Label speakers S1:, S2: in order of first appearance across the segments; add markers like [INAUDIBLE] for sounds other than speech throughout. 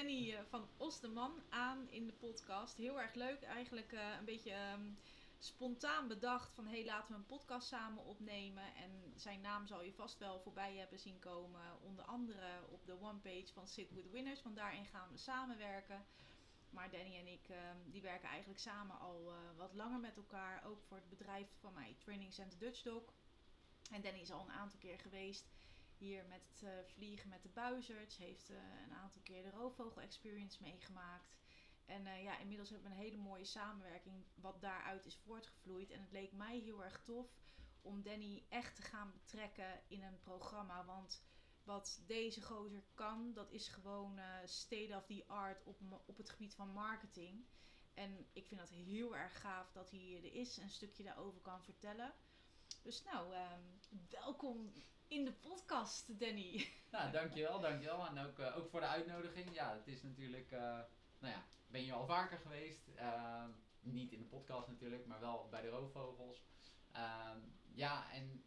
S1: Danny eh, van Osdeman aan in de podcast. Heel erg leuk. Eigenlijk eh, een beetje ehm, spontaan bedacht van hey, laten we een podcast samen opnemen. En zijn naam zal je vast wel voorbij hebben zien komen. Onder andere op de one-page van Sit With Winners. Want daarin gaan we samenwerken. Maar Danny en ik ehm, die werken eigenlijk samen al eh, wat langer met elkaar. Ook voor het bedrijf van mij, Training Center Dutch Dog. En Danny is al een aantal keer geweest hier met het eh, vliegen met de buizerds. Heeft eh, een aantal keer de roofvogel experience meegemaakt. En eh, ja, inmiddels hebben we een hele mooie samenwerking wat daaruit is voortgevloeid. En het leek mij heel erg tof om Danny echt te gaan betrekken in een programma. Want wat deze gozer kan, dat is gewoon state of the art op, op het gebied van marketing. En ik vind dat heel erg gaaf dat hij er is en een stukje daarover kan vertellen. Dus nou, ehm, welkom in de podcast, Danny.
S2: Nou, dankjewel, dankjewel. En ook, eh, ook voor de uitnodiging. Ja, het is natuurlijk, eh, nou ja, ben je al vaker geweest. Eh, niet in de podcast natuurlijk, maar wel bij de roofvogels. Ehm, ja, en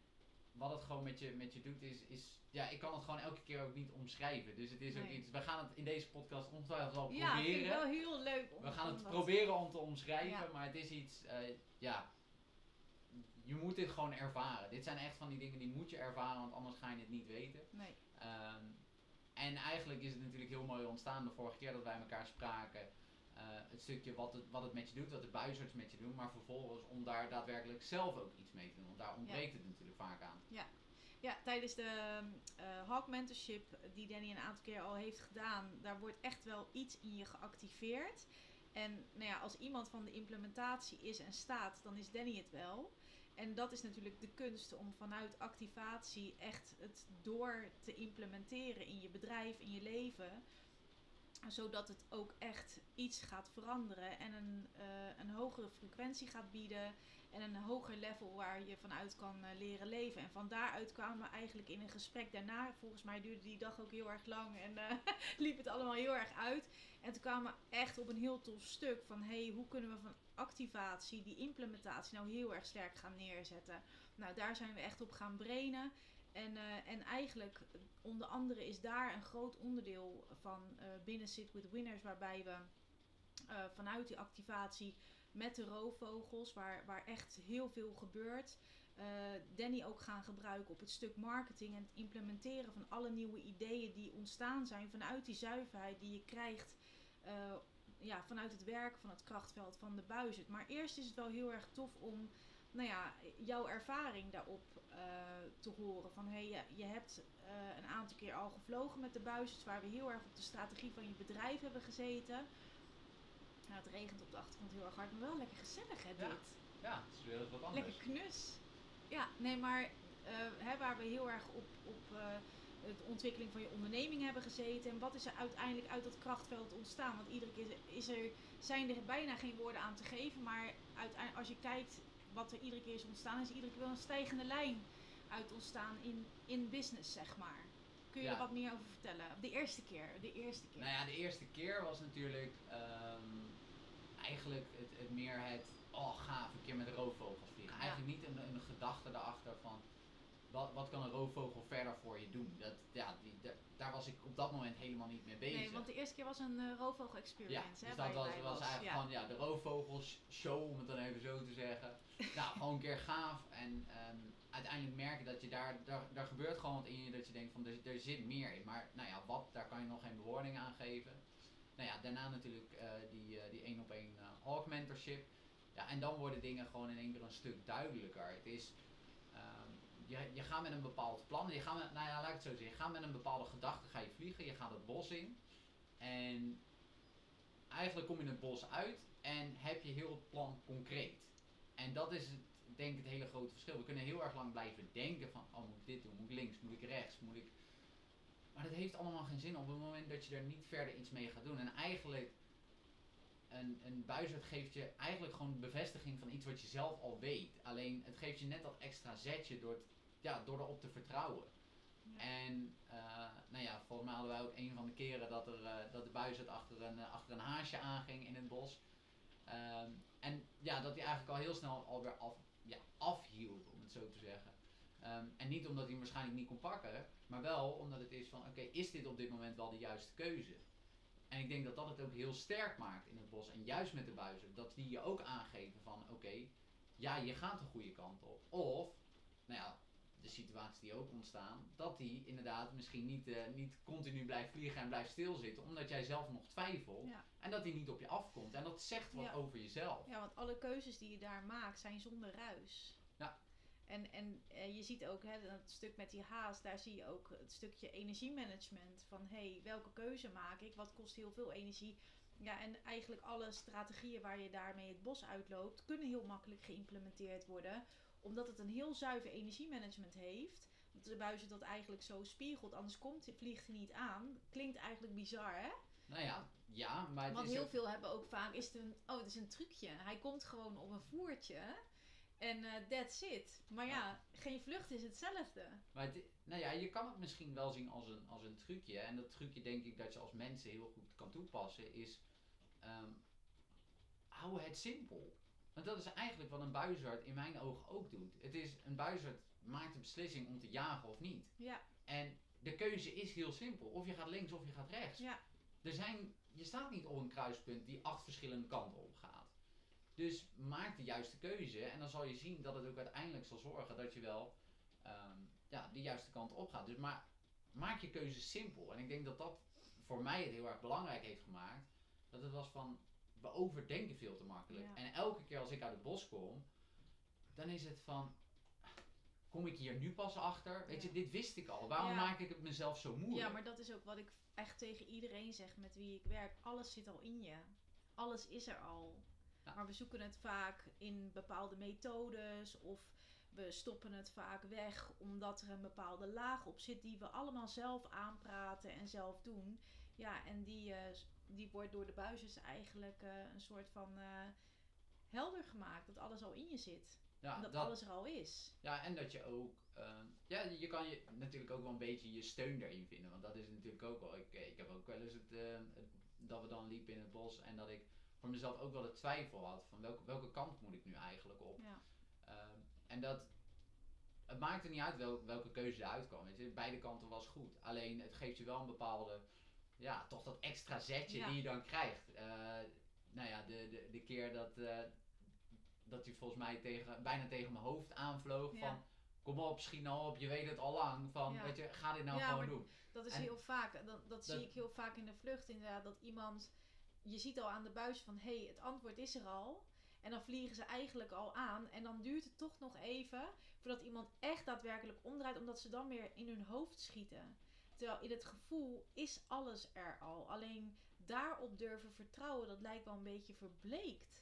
S2: wat het gewoon met je, met je doet is, is, ja, ik kan het gewoon elke keer ook niet omschrijven. Dus het is ook iets, we gaan het in deze podcast ongetwijfeld wel
S1: Ja, vind ik
S2: proberen.
S1: wel heel leuk. om-
S2: We gaan het proberen om te omschrijven,
S1: Ja.
S2: maar het is iets, ja, je moet dit gewoon ervaren. Dit zijn echt van die dingen die moet je ervaren, want anders ga je het niet weten.
S1: Nee,
S2: Ehm, en eigenlijk is het natuurlijk heel mooi ontstaan de vorige keer dat wij elkaar spraken. eh, het stukje wat het, wat het met je doet, wat de buizerds met je doen, maar vervolgens om daar daadwerkelijk zelf ook iets mee te doen. Want daar ontbreekt het natuurlijk vaak aan.
S1: Ja, tijdens de eh Hawk Mentorship die Danny een aantal keer al heeft gedaan, daar wordt echt wel iets in je geactiveerd. En nou ja, als iemand van de implementatie is en staat, dan is Danny het wel. En dat is natuurlijk de kunst om vanuit activatie echt het door te implementeren in je bedrijf, in je leven. Zodat het ook echt iets gaat veranderen en een, eh, een hogere frequentie gaat bieden en een hoger level waar je vanuit kan eh, leren leven. En van daaruit kwamen we eigenlijk in een gesprek daarna. Volgens mij duurde die dag ook heel erg lang en eh, [LAUGHS] liep het allemaal heel erg uit. En toen kwamen we echt op een heel tof stuk van hey, hoe kunnen we van activatie die implementatie nou heel erg sterk gaan neerzetten. Nou, daar zijn we echt op gaan brainen. En, eh, en eigenlijk, onder andere, is daar een groot onderdeel van eh, binnen Sit with Winners, waarbij we eh, vanuit die activatie met de roofvogels, waar, waar echt heel veel gebeurt. Danny ook gaan gebruiken op het stuk marketing en het implementeren van alle nieuwe ideeën die ontstaan zijn vanuit die zuiverheid die je krijgt ja, vanuit het werken van het krachtveld van de buizerd. Maar eerst is het wel heel erg tof om nou ja, jouw ervaring daarop eh, te horen. Van hey, je, je hebt eh, een aantal keer al gevlogen met de buizerds, waar we heel erg op de strategie van je bedrijf hebben gezeten. Nou, het regent op de achtergrond heel erg hard, maar wel lekker gezellig hè,
S2: Ja.
S1: dit.
S2: Ja, het is weer wat anders.
S1: Lekker knus. Ja, nee, maar eh, hè, waar we heel erg op, op de ontwikkeling van je onderneming hebben gezeten. En wat is er uiteindelijk uit dat krachtveld ontstaan? Want iedere keer is er, zijn er bijna geen woorden aan te geven. Maar uiteindelijk, als je kijkt wat er iedere keer is ontstaan, is iedere keer wel een stijgende lijn uit ontstaan in, in business, zeg maar. Kun je
S2: Ja.
S1: er wat meer over vertellen? De eerste keer, de eerste keer.
S2: Nou ja, de eerste keer was natuurlijk ehm, eigenlijk het, het meer het, oh gaaf, een keer met roofvogels vliegen.
S1: Ja.
S2: Eigenlijk niet een, een gedachte erachter van, wat, wat kan een roofvogel verder voor je doen? Dat, ja, die, da- daar was ik op dat moment helemaal niet mee bezig.
S1: Nee, want de eerste keer was een uh, roofvogel
S2: ja,
S1: experience. hè,
S2: dus dat was, was eigenlijk
S1: ja.
S2: van ja, de roofvogels show, om het dan even zo te zeggen. [LAUGHS] nou, gewoon een keer gaaf. En ehm, uiteindelijk merken dat je daar, daar, daar gebeurt gewoon wat in je dat je denkt van er, er zit meer in. Maar nou ja, wat, daar kan je nog geen bewoording aan geven. nou ja, daarna natuurlijk eh, die, eh, die één op één uh, Hawk mentorship. Ja, en dan worden dingen gewoon in één keer een stuk duidelijker. Het is, je, je gaat met een bepaald plan, je gaat met, nou ja, laat het zo zeggen, je gaat met een bepaalde gedachte ga je vliegen, je gaat het bos in. En eigenlijk kom je het bos uit en heb je heel het plan concreet. En dat is het, denk ik het hele grote verschil. We kunnen heel erg lang blijven denken van, oh moet ik dit doen, moet ik links, moet ik rechts, moet ik... Maar dat heeft allemaal geen zin op het moment dat je er niet verder iets mee gaat doen. En eigenlijk, een, een buizerd geeft je eigenlijk gewoon bevestiging van iets wat je zelf al weet. Alleen het geeft je net dat extra zetje door, het, ja, door erop te vertrouwen.
S1: Ja.
S2: En uh, nou ja, volgens mij hadden wij ook een van de keren dat, er, uh, dat de buizerd achter een, uh, achter een haasje aanging in het bos. Um, en ja, dat hij eigenlijk al heel snel alweer af, ja, afhield, om het zo te zeggen. Um, en niet omdat hij hem waarschijnlijk niet kon pakken, maar wel omdat het is van, oké, okay, is dit op dit moment wel de juiste keuze? En ik denk dat dat het ook heel sterk maakt in het bos. En juist met de buizen, dat die je ook aangeven van, oké, okay, ja, je gaat de goede kant op. Of, nou ja, situaties die ook ontstaan, dat die inderdaad misschien niet, uh, niet continu blijft vliegen en blijft stilzitten, omdat jij zelf nog twijfelt.
S1: Ja.
S2: En dat die niet op je afkomt. En dat zegt wat
S1: Ja.
S2: over jezelf.
S1: Ja, want alle keuzes die je daar maakt zijn zonder ruis.
S2: Ja.
S1: En, en eh, je ziet ook, hè, dat stuk met die haas, daar zie je ook het stukje energiemanagement. Van hé, hey, welke keuze maak ik? Wat kost heel veel energie? Ja, en eigenlijk alle strategieën waar je daarmee het bos uitloopt, kunnen heel makkelijk geïmplementeerd worden. Omdat het een heel zuiver energiemanagement heeft. Dat de buizen dat eigenlijk zo spiegelt, anders komt, vliegt hij niet aan. Klinkt eigenlijk bizar, hè?
S2: Nou ja, ja, maar het
S1: Want
S2: is
S1: heel
S2: ook-
S1: veel hebben ook vaak, is het een, oh het is een trucje. Hij komt gewoon op een voertje en eh that's it. Maar ja, geen vlucht is hetzelfde.
S2: Maar het, nou ja, je kan het misschien wel zien als een, als een trucje. En dat trucje denk ik dat je als mensen heel goed kan toepassen is... ehm hou het simpel. Want dat is eigenlijk wat een buizerd in mijn ogen ook doet. Het is, een buizerd maakt de beslissing om te jagen of niet.
S1: Ja,
S2: En de keuze is heel simpel. Of je gaat links of je gaat rechts.
S1: ja,
S2: Er zijn, je staat niet op een kruispunt die acht verschillende kanten op gaat. Dus maak de juiste keuze en dan zal je zien dat het ook uiteindelijk zal zorgen dat je wel ehm, ja, de juiste kant op gaat. Dus maar, maak je keuze simpel. En ik denk dat dat voor mij het heel erg belangrijk heeft gemaakt. Dat het was van, we overdenken veel te makkelijk.
S1: Ja.
S2: En elke keer als ik uit het bos kom, dan is het van, kom ik hier nu pas achter? Weet
S1: Ja.
S2: je, dit wist ik al. Waarom
S1: Ja.
S2: maak ik het mezelf zo moeilijk?
S1: ja, maar dat is ook wat ik echt tegen iedereen zeg met wie ik werk. Alles zit al in je. Alles is er al.
S2: Ja.
S1: Maar we zoeken het vaak in bepaalde methodes of we stoppen het vaak weg omdat er een bepaalde laag op zit die we allemaal zelf aanpraten en zelf doen. Ja, en die, eh, die wordt door de buizers eigenlijk eh, een soort van eh, helder gemaakt. Dat alles al in je zit.
S2: Ja,
S1: dat,
S2: dat-
S1: alles er al is.
S2: Ja, en dat je ook, ehm, ja, je kan je natuurlijk ook wel een beetje je steun daarin vinden. Want dat is natuurlijk ook wel, ik, ik heb ook wel eens het, het- dat we dan liepen in het bos en dat ik voor mezelf ook wel de twijfel had van welke, welke kant moet ik nu eigenlijk op.
S1: Ja.
S2: Ehm, en dat, het maakte niet uit wel, welke keuze eruit kwam. Weet je. Beide kanten was goed. Alleen het geeft je wel een bepaalde, ja, toch dat extra zetje
S1: Ja.
S2: die je dan krijgt. Eh, nou ja, de, de, de keer dat, eh, dat hij volgens mij tegen, bijna tegen mijn hoofd aanvloog
S1: Ja.
S2: van... Kom op, schiet nou op, je weet het al lang. Van,
S1: Ja.
S2: weet je, ga dit nou gewoon doen.
S1: Dat is
S2: En-
S1: heel vaak. Dat, dat,
S2: Dat-
S1: zie ik heel vaak in de vlucht inderdaad. Dat iemand, je ziet al aan de buis van hé, hey, het antwoord is er al. En dan vliegen ze eigenlijk al aan. En dan duurt het toch nog even voordat iemand echt daadwerkelijk omdraait. Omdat ze dan weer in hun hoofd schieten. Terwijl in het gevoel is alles er al. Alleen daarop durven vertrouwen, dat lijkt wel een beetje verbleekt.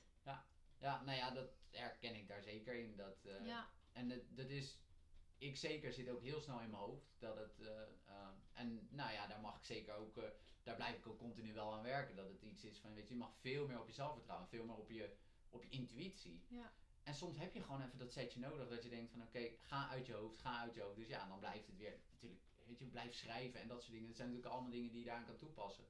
S2: Ja, nou ja, dat herken ik daar zeker in. Dat, eh,
S1: ja,
S2: En dat, dat is, ik zeker zit ook heel snel in mijn hoofd. Dat het, eh, eh, en nou ja, daar mag ik zeker ook, daar blijf ik ook continu wel aan werken. Dat het iets is van, weet je, je mag veel meer op jezelf vertrouwen. Veel meer op je, op je intuïtie.
S1: Ja.
S2: En soms heb je gewoon even dat setje nodig dat je denkt van, oké, ga uit je hoofd, ga uit je hoofd. Dus ja, dan blijft het weer, natuurlijk, weet je, blijf schrijven en dat soort dingen. Dat zijn natuurlijk allemaal dingen die je daaraan kan toepassen.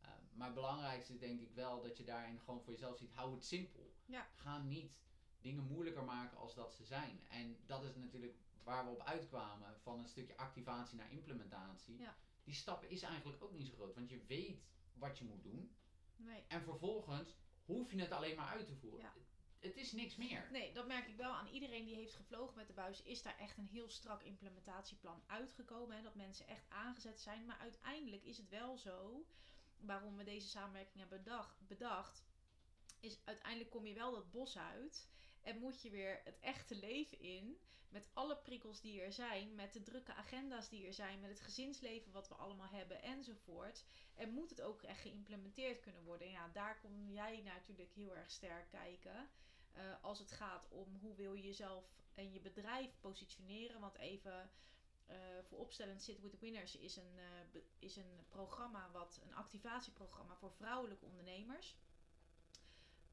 S2: Eh, maar het belangrijkste is denk ik wel dat je daarin gewoon voor jezelf ziet, hou het simpel.
S1: Ja.
S2: Ga niet dingen moeilijker maken als dat ze zijn. En dat is natuurlijk waar we op uitkwamen van een stukje activatie naar implementatie.
S1: Ja.
S2: Die stap is eigenlijk ook niet zo groot, want je weet wat je moet doen.
S1: nee.
S2: En vervolgens hoef je het alleen maar uit te voeren.
S1: Ja.
S2: Het, is niks meer.
S1: Nee, dat merk ik wel aan iedereen die heeft gevlogen met de buis. Is daar echt een heel strak implementatieplan uitgekomen. Hè, dat mensen echt aangezet zijn. Maar uiteindelijk is het wel zo waarom we deze samenwerking hebben bedacht, bedacht, is uiteindelijk kom je wel dat bos uit en moet je weer het echte leven in. Met alle prikkels die er zijn, met de drukke agenda's die er zijn, met het gezinsleven wat we allemaal hebben enzovoort. En moet het ook echt geïmplementeerd kunnen worden. En ja, daar kom jij natuurlijk heel erg sterk kijken. Uh, als het gaat om hoe wil je jezelf en je bedrijf positioneren. Want even uh, voor opstellend Sit with Winners is een, uh, is een programma, wat, een activatieprogramma voor vrouwelijke ondernemers.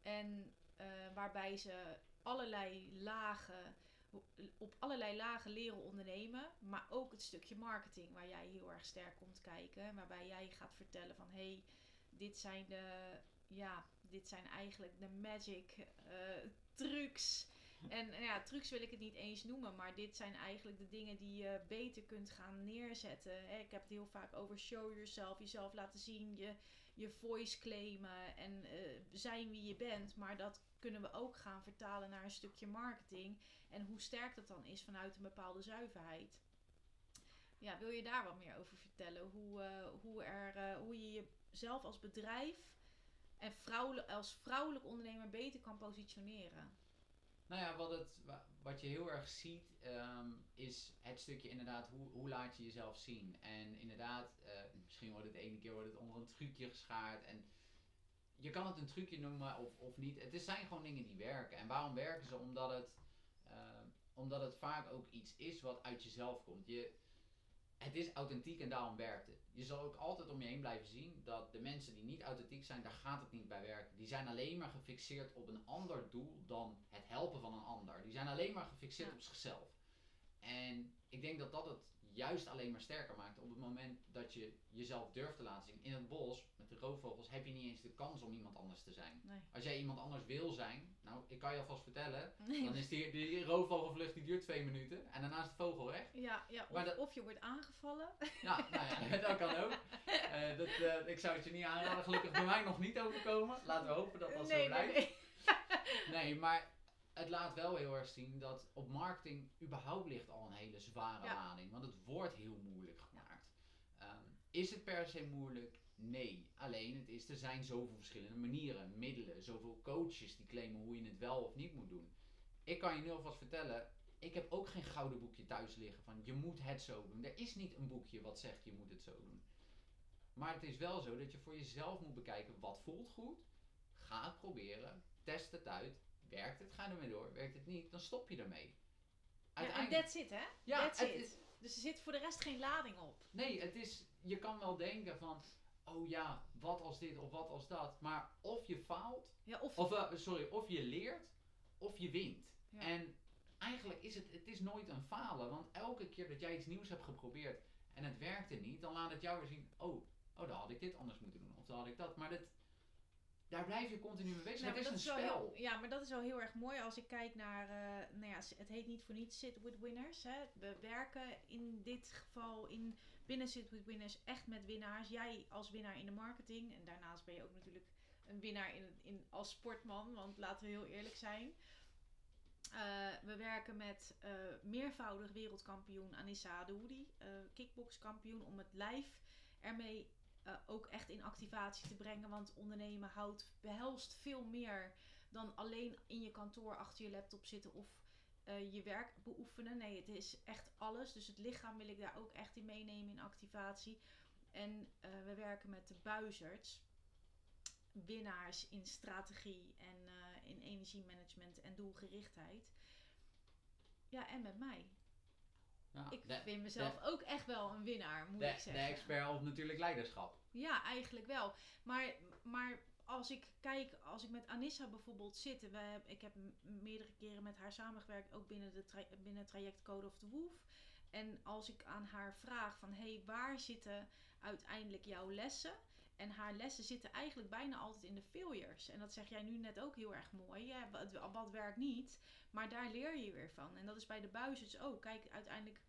S1: En waarbij ze allerlei lagen, op allerlei lagen leren ondernemen. Maar ook het stukje marketing waar jij heel erg sterk komt kijken. Waarbij jij gaat vertellen van hey, dit zijn de, ja, dit zijn eigenlijk de magic uh, trucs. En ja, trucs wil ik het niet eens noemen, maar dit zijn eigenlijk de dingen die je beter kunt gaan neerzetten. Ik heb het heel vaak over show yourself, jezelf laten zien, je, je voice claimen en uh, zijn wie je bent. Maar dat kunnen we ook gaan vertalen naar een stukje marketing. En hoe sterk dat dan is vanuit een bepaalde zuiverheid. Ja, wil je daar wat meer over vertellen? Hoe, uh, hoe, er, uh, hoe je jezelf als bedrijf en als vrouwelijk ondernemer beter kan positioneren?
S2: Nou ja, wat, het, wat je heel erg ziet um, is het stukje inderdaad, hoe, hoe laat je jezelf zien? En inderdaad, uh, misschien wordt het ene keer wordt het onder een trucje geschaard. En je kan het een trucje noemen of, of niet. Het is, zijn gewoon dingen die werken. En waarom werken ze? Omdat het, uh, omdat het vaak ook iets is wat uit jezelf komt. Je, het is authentiek en daarom werkt het. Je zal ook altijd om je heen blijven zien dat de mensen die niet authentiek zijn, daar gaat het niet bij werken. Die zijn alleen maar gefixeerd op een ander doel dan het helpen van een ander. Die zijn alleen maar gefixeerd op zichzelf. En ik denk dat dat het juist alleen maar sterker maakt op het moment dat je jezelf durft te laten zien. In het bos, met de roofvogels, heb je niet eens de kans om iemand anders te zijn.
S1: Nee.
S2: Als jij iemand anders wil zijn, nou, ik kan je alvast vertellen, nee. dan is die, die roofvogelvlucht die duurt twee minuten en daarna is de vogel weg.
S1: Ja, ja of, dat, of je wordt aangevallen.
S2: Ja, nou ja, [LAUGHS] [LAUGHS] dat kan ook. Uh, dat, uh, ik zou het je niet aanraden, gelukkig bij mij nog niet overkomen. Laten we hopen dat dat
S1: nee,
S2: zo blijft.
S1: Nee,
S2: nee, maar het laat wel heel erg zien dat op marketing überhaupt ligt al een hele zware ja. lading. Want het wordt heel moeilijk gemaakt. Um, is het per se moeilijk? Nee. Alleen het is, er zijn zoveel verschillende manieren, middelen, zoveel coaches die claimen hoe je het wel of niet moet doen. Ik kan je nu alvast vertellen, ik heb ook geen gouden boekje thuis liggen van je moet het zo doen. Er is niet een boekje wat zegt je moet het zo doen. Maar het is wel zo dat je voor jezelf moet bekijken wat voelt goed. Ga het proberen, test het uit Werkt het, ga ermee door. Werkt het niet, dan stop je ermee.
S1: Ja, en that's it, hè?
S2: Ja,
S1: that's it. Is, dus er zit voor de rest geen lading op.
S2: Nee, het is, je kan wel denken van, oh ja, wat als dit of wat als dat. Maar of je faalt,
S1: ja, of,
S2: of uh, sorry, of je leert, of je wint. Ja. En eigenlijk is het, het is nooit een falen. Want elke keer dat jij iets nieuws hebt geprobeerd en het werkte niet, dan laat het jou weer zien, oh, oh, dan had ik dit anders moeten doen. Of dan had ik dat. Maar dat, daar blijf je continu mee bezig.
S1: Nou,
S2: het is een
S1: is
S2: spel.
S1: Heel, ja, maar dat is wel heel erg mooi als ik kijk naar, uh, nou ja, het heet niet voor niets Sit with Winners. Hè. We werken in dit geval in binnen Sit with Winners echt met winnaars. Jij als winnaar in de marketing en daarnaast ben je ook natuurlijk een winnaar in, in, als sportman, want laten we heel eerlijk zijn. Uh, we werken met uh, meervoudig wereldkampioen Anissa Adoudi, uh, kickbokskampioen, om het lijf ermee uh, ook echt in activatie te brengen. Want ondernemen houdt, behelst veel meer dan alleen in je kantoor achter je laptop zitten of uh, je werk beoefenen. Nee, het is echt alles. Dus het lichaam wil ik daar ook echt in meenemen in activatie. En uh, we werken met de buizerds. Winnaars in strategie en in energiemanagement en doelgerichtheid. Ja, en met mij.
S2: Ja,
S1: ik
S2: de,
S1: vind mezelf
S2: de,
S1: ook echt wel een winnaar, moet
S2: de,
S1: ik zeggen.
S2: De expert op natuurlijk leiderschap.
S1: Ja, eigenlijk wel. Maar, maar als ik kijk, als ik met Anissa bijvoorbeeld zit, we, ik heb meerdere keren met haar samengewerkt, ook binnen, de tra binnen het traject Code of the Wolf. En als ik aan haar vraag van, hé, hey, waar zitten uiteindelijk jouw lessen? En haar lessen zitten eigenlijk bijna altijd in de failures. En dat zeg jij nu net ook heel erg mooi. Ja, wat, werkt niet, maar daar leer je weer van. En dat is bij de buizers ook. Kijk, uiteindelijk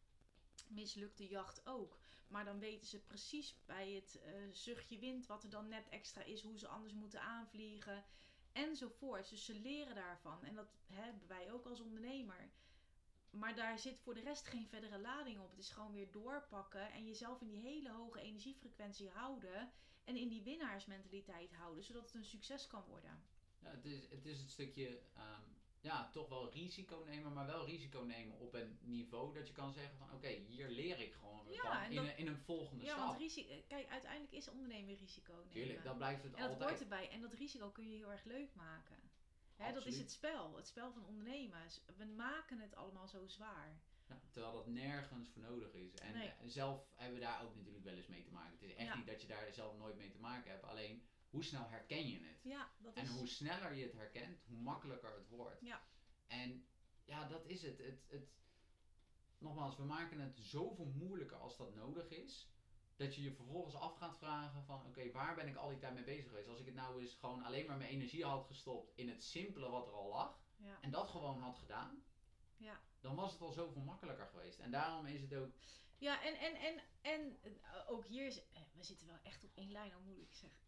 S1: mislukt de jacht ook. Maar dan weten ze precies bij het uh, zuchtje wind wat er dan net extra is, hoe ze anders moeten aanvliegen enzovoort. Dus ze leren daarvan. En dat hebben wij ook als ondernemer. Maar daar zit voor de rest geen verdere lading op. Het is gewoon weer doorpakken en jezelf in die hele hoge energiefrequentie houden. En in die winnaarsmentaliteit houden, zodat het een succes kan worden.
S2: Ja, het, is, het is het stukje, ehm, ja, toch wel risico nemen, maar wel risico nemen op een niveau dat je kan zeggen van oké, hier leer ik gewoon
S1: Ja,
S2: van in,
S1: dat-
S2: een, in een volgende
S1: Ja,
S2: stap.
S1: want risico, kijk, uiteindelijk is ondernemen risico nemen.
S2: Tuurlijk, dan blijft het
S1: en dat
S2: altijd.
S1: hoort erbij. En dat risico kun je heel erg leuk maken. Hè, dat is het spel. Het spel van ondernemen. We maken het allemaal zo zwaar.
S2: Ja, terwijl dat nergens voor nodig is. En
S1: Nee.
S2: eh, zelf hebben we daar ook natuurlijk wel eens mee te maken. Het is echt
S1: Ja.
S2: niet dat je daar zelf nooit mee te maken hebt. Alleen, hoe snel herken je het?
S1: Ja, dat
S2: En
S1: is...
S2: hoe sneller je het herkent, hoe makkelijker het wordt.
S1: Ja.
S2: En ja, dat is het. het, het nogmaals, we maken het zoveel moeilijker als dat nodig is. Dat je je vervolgens af gaat vragen van oké, waar ben ik al die tijd mee bezig geweest? Als ik het nou eens gewoon alleen maar mijn energie had gestopt in het simpele wat er al lag.
S1: Ja.
S2: En dat gewoon had gedaan.
S1: Ja.
S2: Dan was het al zoveel makkelijker geweest. En daarom is het ook
S1: Ja, en, en, en, en eh, ook hier is. eh, We zitten wel echt op één lijn, hoe moet ik zeggen.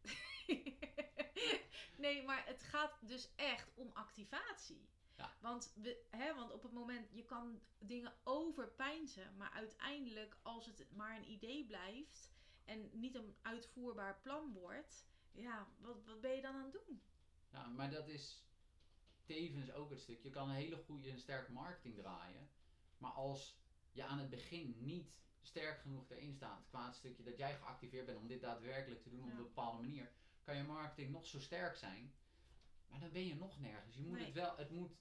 S1: [LAUGHS] nee, maar het gaat dus echt om activatie.
S2: Ja.
S1: Want, we, hè, want op het moment, je kan dingen overpeinzen, maar uiteindelijk, als het maar een idee blijft en niet een uitvoerbaar plan wordt, ja, wat, wat ben je dan aan het doen?
S2: Ja, maar dat is tevens ook het stuk. Je kan een hele goede en sterke marketing draaien. Maar als je aan het begin niet sterk genoeg erin staat, qua het stukje dat jij geactiveerd bent om dit daadwerkelijk te doen op een bepaalde manier, kan je marketing nog zo sterk zijn. Maar dan ben je nog nergens. Je moet
S1: Nee.
S2: het wel, het moet,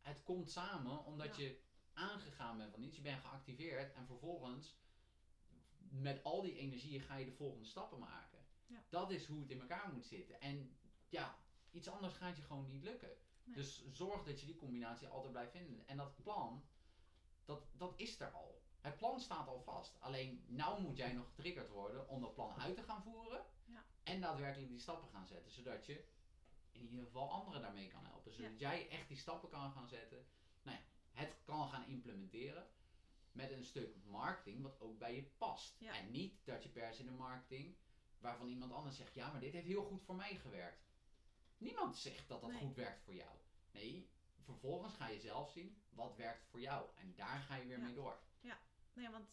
S2: het komt samen omdat
S1: Ja.
S2: je aangegaan bent van iets. Je bent geactiveerd en vervolgens met al die energie ga je de volgende stappen maken.
S1: Ja.
S2: Dat is hoe het in elkaar moet zitten. En ja, iets anders gaat je gewoon niet lukken.
S1: Nee.
S2: Dus zorg dat je die combinatie altijd blijft vinden. En dat plan, dat, dat is er al. Het plan staat al vast. Alleen nou moet jij nog getriggerd worden om dat plan uit te gaan voeren.
S1: Ja.
S2: En daadwerkelijk die stappen gaan zetten. Zodat je in ieder geval anderen daarmee kan helpen. Zodat jij echt die stappen kan gaan zetten. Nou ja, het kan gaan implementeren. Met een stuk marketing wat ook bij je past. En niet dat je per se de marketing waarvan iemand anders zegt, ja, maar dit heeft heel goed voor mij gewerkt. Niemand zegt dat dat
S1: Nee.
S2: goed werkt voor jou. Nee, vervolgens ga je zelf zien wat werkt voor jou. En daar ga je weer
S1: Ja.
S2: mee door.
S1: Nee, want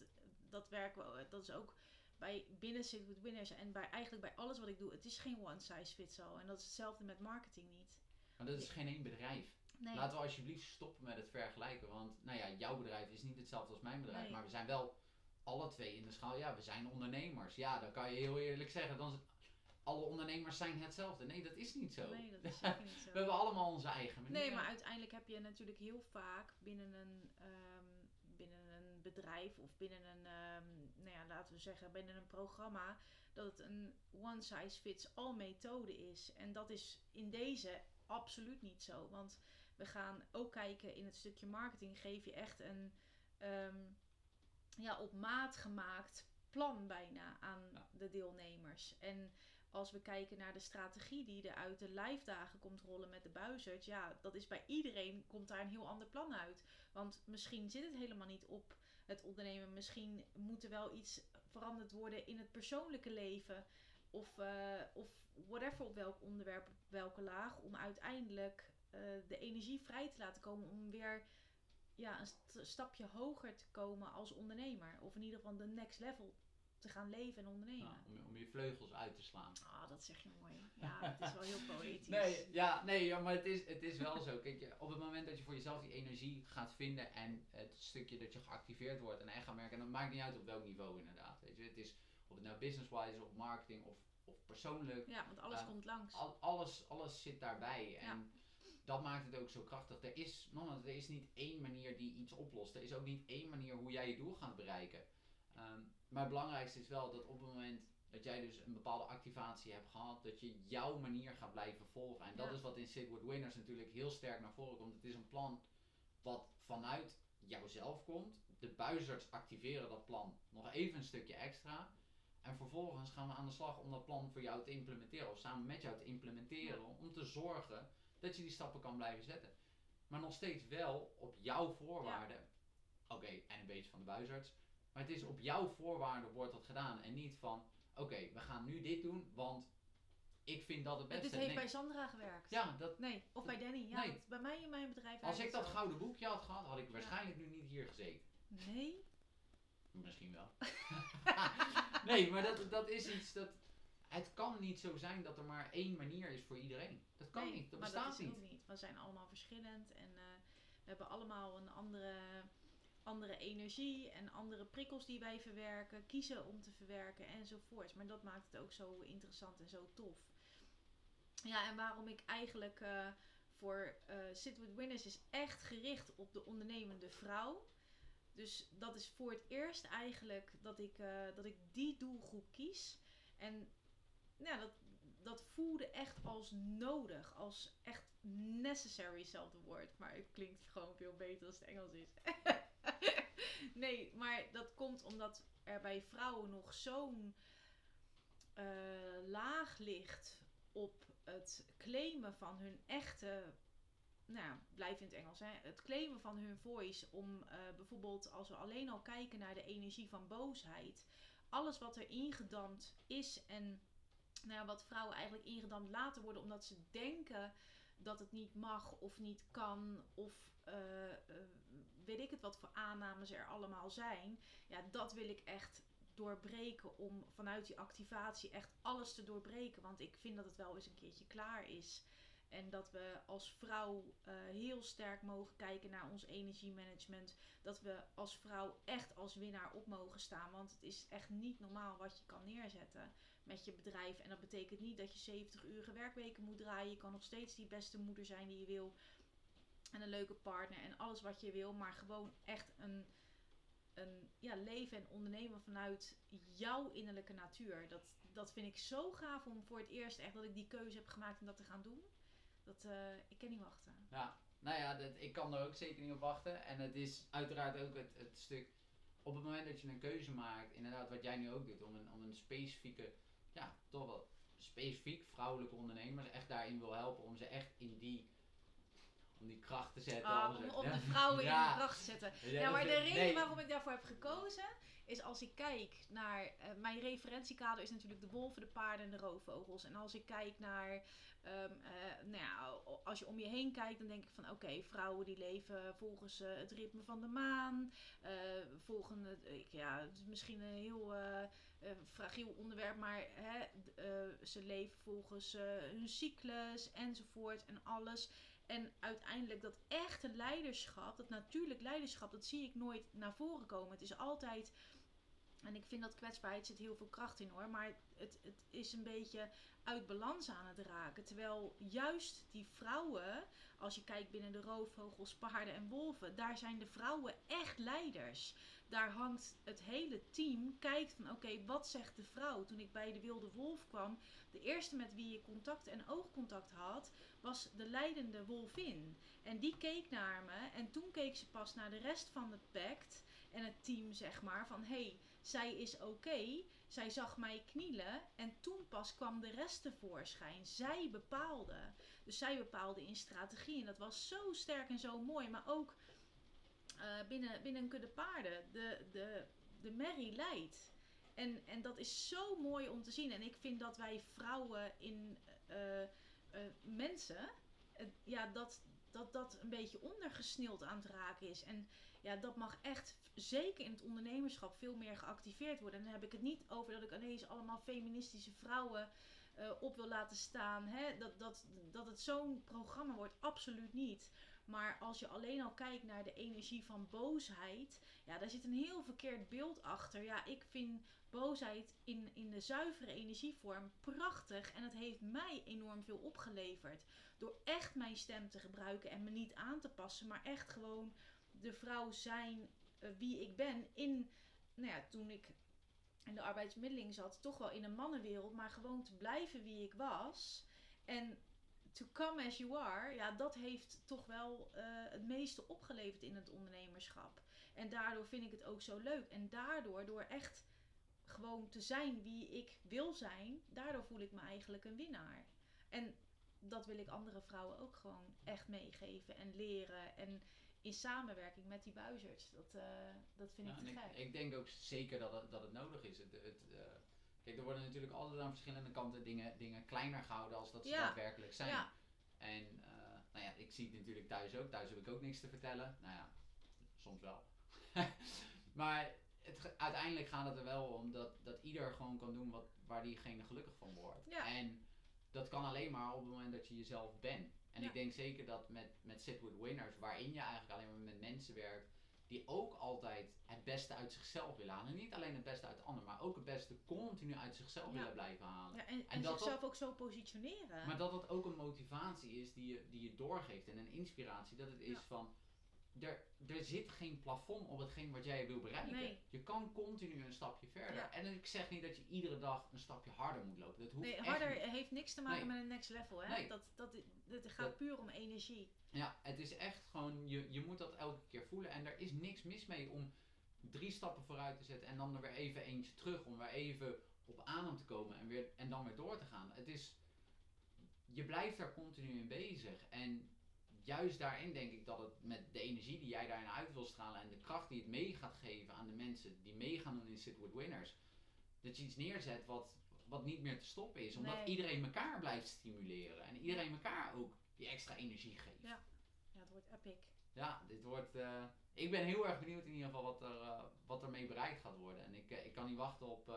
S1: dat werken we, dat is ook bij binnen Sit with Winners en bij eigenlijk bij alles wat ik doe. Het is geen one size fits all. En dat is hetzelfde met marketing niet.
S2: Maar dat is geen één bedrijf.
S1: Nee.
S2: Laten we alsjeblieft stoppen met het vergelijken. Want nou ja, jouw bedrijf is niet hetzelfde als mijn bedrijf.
S1: Nee.
S2: Maar we zijn wel alle twee in de schaal. Ja, we zijn ondernemers. Ja, dan kan je heel eerlijk zeggen. Dan alle ondernemers zijn hetzelfde. Nee, dat is niet zo.
S1: Nee, dat is zeker niet [LAUGHS] zo.
S2: We hebben allemaal onze eigen manier.
S1: Nee, maar uiteindelijk heb je natuurlijk heel vaak binnen een, ehm, binnen een bedrijf of binnen een, ehm, nou ja, laten we zeggen, binnen een programma, dat het een one size fits all methode is. En dat is in deze absoluut niet zo. Want we gaan ook kijken in het stukje marketing, geef je echt een ehm, ja, op maat gemaakt plan bijna aan
S2: Ja.
S1: de deelnemers. En als we kijken naar de strategie die er uit de live dagen komt rollen met de buizerd, ja, dat is bij iedereen komt daar een heel ander plan uit. Want misschien zit het helemaal niet op het ondernemen. Misschien moet er wel iets veranderd worden in het persoonlijke leven. Of, eh, of whatever op welk onderwerp, op welke laag. Om uiteindelijk eh, de energie vrij te laten komen om weer ja, een st- stapje hoger te komen als ondernemer. Of in ieder geval de next level te gaan leven en ondernemen.
S2: Ja, om, om je vleugels uit te slaan.
S1: Ah, dat zeg je mooi. Ja, het is wel heel [LAUGHS] poëtisch.
S2: Nee, ja, nee, ja, maar het is, het is wel zo. Kijk, je- op het moment dat je voor jezelf die energie gaat vinden en het stukje dat je geactiveerd wordt en echt gaat merken, en dat maakt niet uit op welk niveau inderdaad. Weet je, het is of het nou business-wise is, of marketing of, of persoonlijk.
S1: Ja, want alles
S2: Ja.
S1: komt langs.
S2: Al, alles, alles zit daarbij. En dat maakt het ook zo krachtig. Er is, nogmaals, er is niet één manier die iets oplost. Er is ook niet één manier hoe jij je doel gaat bereiken. Ehm, maar het belangrijkste is wel dat op het moment dat jij dus een bepaalde activatie hebt gehad, dat je jouw manier gaat blijven volgen. En dat
S1: Ja.
S2: is wat in With Winners natuurlijk heel sterk naar voren komt. Het is een plan wat vanuit jouzelf komt. De buizers activeren dat plan nog even een stukje extra. En vervolgens gaan we aan de slag om dat plan voor jou te implementeren. Of samen met jou te implementeren. Om te zorgen dat je die stappen kan blijven zetten. Maar nog steeds wel op jouw voorwaarden. Oké, en een beetje van de buizards. Maar het is op jouw voorwaarden wordt dat gedaan. En niet van, oké, we gaan nu dit doen, want ik vind dat het beste.
S1: dit heeft
S2: Nee.
S1: bij Sandra gewerkt.
S2: Ja, dat,
S1: Nee, of bij Danny. Ja,
S2: Nee.
S1: bij mij in mijn bedrijf
S2: als ik dat
S1: het zo.
S2: gouden boekje had gehad, had ik waarschijnlijk nu niet hier gezeten.
S1: Nee?
S2: Misschien wel. [LAUGHS] nee, maar dat, dat is iets dat. het kan niet zo zijn dat er maar één manier is voor iedereen. Dat kan
S1: Nee,
S2: niet, dat bestaat
S1: dat is
S2: niet.
S1: We zijn allemaal verschillend en eh, we hebben allemaal een andere, andere energie en andere prikkels die wij verwerken, kiezen om te verwerken enzovoorts. Maar dat maakt het ook zo interessant en zo tof. Ja, en waarom ik eigenlijk eh, voor eh, Sit with Winners is echt gericht op de ondernemende vrouw. Dus dat is voor het eerst eigenlijk dat ik, eh, dat ik die doelgroep kies. En ja, dat, dat voelde echt als nodig, als echt necessary, hetzelfde woord. Maar het klinkt gewoon veel beter als het Engels is. [LAUGHS] [LAUGHS] nee, maar dat komt omdat er bij vrouwen nog zo'n eh, laag ligt op het claimen van hun echte. Nou, blijf in het Engels, hè. Het claimen van hun voice. Om eh, bijvoorbeeld, als we alleen al kijken naar de energie van boosheid. Alles wat er ingedampt is en nou ja, wat vrouwen eigenlijk ingedampt laten worden omdat ze denken dat het niet mag of niet kan of eh, weet ik het wat voor aannames er allemaal zijn. Ja, dat wil ik echt doorbreken om vanuit die activatie echt alles te doorbreken. Want ik vind dat het wel eens een keertje klaar is. En dat we als vrouw eh, heel sterk mogen kijken naar ons energiemanagement. Dat we als vrouw echt als winnaar op mogen staan. Want het is echt niet normaal wat je kan neerzetten met je bedrijf. En dat betekent niet dat je 70 uurige werkweken moet draaien. Je kan nog steeds die beste moeder zijn die je wil. En een leuke partner en alles wat je wil. Maar gewoon echt een, een ja, leven en ondernemen vanuit jouw innerlijke natuur. Dat, dat vind ik zo gaaf om voor het eerst echt dat ik die keuze heb gemaakt om dat te gaan doen. Dat, eh, ik kan niet wachten.
S2: Ja, nou ja, ik kan er ook zeker niet op wachten. En het is uiteraard ook het, het stuk. Op het moment dat je een keuze maakt, inderdaad, wat jij nu ook doet, om een, om een specifieke, ja, toch wel specifiek vrouwelijke ondernemers echt daarin wil helpen, om ze echt in die, om die kracht te zetten.
S1: Ah, om, de vrouwen in
S2: Ja.
S1: de kracht te zetten.
S2: Ja,
S1: maar de reden
S2: nee.
S1: waarom ik daarvoor heb gekozen is als ik kijk naar. eh, mijn referentiekader is natuurlijk de wolven, de paarden en de roofvogels. En als ik kijk naar. ehm, eh, nou ja, als je om je heen kijkt, dan denk ik van oké, vrouwen die leven volgens eh, het ritme van de maan. volgen het, ik- ja, het is misschien een heel fragiel onderwerp, maar hè, ze leven volgens hun cyclus enzovoort en alles. En uiteindelijk dat echte leiderschap, dat natuurlijk leiderschap, dat zie ik nooit naar voren komen. Het is altijd, en ik vind dat kwetsbaarheid zit heel veel kracht in hoor, maar het, het is een beetje uit balans aan het raken. Terwijl juist die vrouwen, als je kijkt binnen de roofvogels, paarden en wolven, daar zijn de vrouwen echt leiders. Daar hangt het hele team, kijkt van oké, wat zegt de vrouw? Toen ik bij de wilde wolf kwam, de eerste met wie ik contact en oogcontact had, was de leidende wolvin. En die keek naar me en toen keek ze pas naar de rest van het pact en het team, zeg maar, van hé, hey, zij is oké. Zij zag mij knielen en toen pas kwam de rest tevoorschijn. Zij bepaalde. Dus zij bepaalde in strategie en dat was zo sterk en zo mooi. Maar ook eh, binnen, binnen een kudde paarden. De, de, de merrie leidt. En, en dat is zo mooi om te zien. En ik vind dat wij vrouwen in eh, eh, mensen, ja, dat, dat dat een beetje ondergesneeld aan het raken is. En ja, dat mag echt, zeker in het ondernemerschap, veel meer geactiveerd worden. En dan heb ik het niet over dat ik ineens allemaal feministische vrouwen eh, op wil laten staan. Hè? Dat, dat, dat het zo'n programma wordt, absoluut niet. Maar als je alleen al kijkt naar de energie van boosheid, ja, daar zit een heel verkeerd beeld achter. Ja, ik vind boosheid in, in de zuivere energievorm prachtig. En het heeft mij enorm veel opgeleverd. Door echt mijn stem te gebruiken en me niet aan te passen, maar echt gewoon de vrouw zijn eh, wie ik ben. In, nou ja, toen ik in de arbeidsmiddeling zat, toch wel in een mannenwereld, maar gewoon te blijven wie ik was. En to come as you are, ja, dat heeft toch wel eh, het meeste opgeleverd in het ondernemerschap. En daardoor vind ik het ook zo leuk. En daardoor, door echt gewoon te zijn wie ik wil zijn, daardoor voel ik me eigenlijk een winnaar. En dat wil ik andere vrouwen ook gewoon echt meegeven en leren. En in samenwerking met die buizers. Dat, eh, dat vind
S2: Ja,
S1: ik
S2: en
S1: te
S2: ik,
S1: gek.
S2: ik denk ook zeker dat het, dat het nodig is. Het, het, eh, kijk, er worden natuurlijk altijd aan verschillende kanten dingen, dingen kleiner gehouden als dat ze
S1: Ja.
S2: daadwerkelijk zijn.
S1: Ja.
S2: En eh, nou ja, ik zie het natuurlijk thuis ook. Thuis heb ik ook niks te vertellen. Nou ja, soms wel. [LAUGHS] maar het, uiteindelijk gaat het er wel om dat, dat ieder gewoon kan doen wat, waar diegene gelukkig van wordt.
S1: Ja.
S2: En dat kan alleen maar op het moment dat je jezelf bent. En ik denk zeker dat met, met Sit With Winners, waarin je eigenlijk alleen maar met mensen werkt die ook altijd het beste uit zichzelf willen halen. En niet alleen het beste uit de ander, maar ook het beste continu uit zichzelf
S1: Ja.
S2: willen blijven halen.
S1: Ja, en, en,
S2: dat
S1: zichzelf ook zo positioneren.
S2: Maar dat dat ook een motivatie is die je, die je doorgeeft en een inspiratie. Dat het is
S1: Ja.
S2: van, er, er zit geen plafond op hetgeen wat jij wil bereiken.
S1: Nee.
S2: Je kan continu een stapje verder.
S1: Ja.
S2: En ik zeg niet dat je iedere dag een stapje harder moet lopen. Dat hoeft
S1: nee, harder heeft niks te maken
S2: Nee.
S1: met een next level. Hè?
S2: Nee.
S1: Dat, dat, dat, gaat
S2: Dat-
S1: puur om energie.
S2: Ja, het is echt gewoon, je, je moet dat elke keer voelen. En er is niks mis mee om drie stappen vooruit te zetten en dan er weer even eentje terug. Om weer even op adem te komen en, weer, en dan weer door te gaan. Het is, je blijft daar continu in bezig. En juist daarin denk ik dat het met de energie die jij daarin uit wil stralen en de kracht die het mee gaat geven aan de mensen die mee gaan doen in Sit With Winners. Dat je iets neerzet wat, wat niet meer te stoppen is. Omdat
S1: Nee.
S2: iedereen elkaar blijft stimuleren. En iedereen elkaar ook die extra energie geeft.
S1: Ja. Ja, het wordt epic.
S2: Ja, dit wordt. eh, ik ben heel erg benieuwd in ieder geval wat er, eh, wat er mee bereikt gaat worden. En ik, eh, ik kan niet wachten op,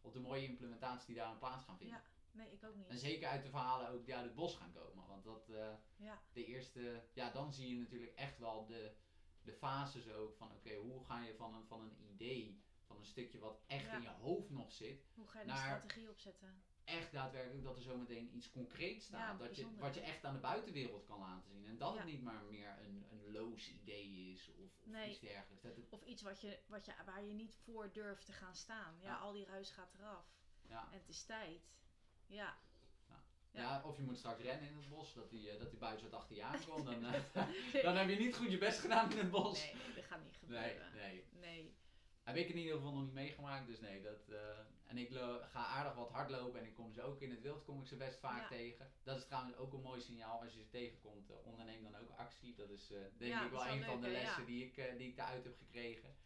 S2: op de mooie implementaties die daar aan plaats gaan vinden.
S1: Ja. Nee, ik ook niet.
S2: En zeker uit de verhalen ook die uit het bos gaan komen. Want dat, eh,
S1: Ja.
S2: de eerste, ja, dan zie je natuurlijk echt wel de, de fases ook van oké, hoe ga je van een, van een idee, van een stukje wat echt
S1: Ja.
S2: in je hoofd nog zit,
S1: Hoe ga je
S2: naar-
S1: strategie opzetten?
S2: echt daadwerkelijk dat er zometeen iets concreets staat.
S1: Ja,
S2: dat je, wat je echt aan de buitenwereld kan laten zien. En dat het niet maar meer een, een loos idee is of, of
S1: Nee.
S2: iets dergelijks. Dat het,
S1: Of iets wat je, wat je, waar je niet voor durft te gaan staan. Ja,
S2: Ja.
S1: al die ruis gaat eraf.
S2: ja.
S1: En het is tijd. Ja.
S2: Ja.
S1: Ja.
S2: of je moet straks rennen in het bos, dat die, eh, dat die buis uit achter je aankomt. Dan, [LAUGHS] eh, dan heb je niet goed je best gedaan in het bos.
S1: Nee, nee, dat gaat niet gebeuren.
S2: nee.
S1: Nee.
S2: Heb ik in ieder geval nog niet meegemaakt, dus nee. Dat, eh, en ik ga aardig wat hardlopen en ik kom ze ook in het wild, kom ik ze best vaak
S1: Ja.
S2: tegen. Dat is trouwens ook een mooi signaal als je ze tegenkomt. onderneem dan ook actie. Dat is denk
S1: Ja,
S2: ik wel een van de lessen die, ik, die ik daaruit heb gekregen.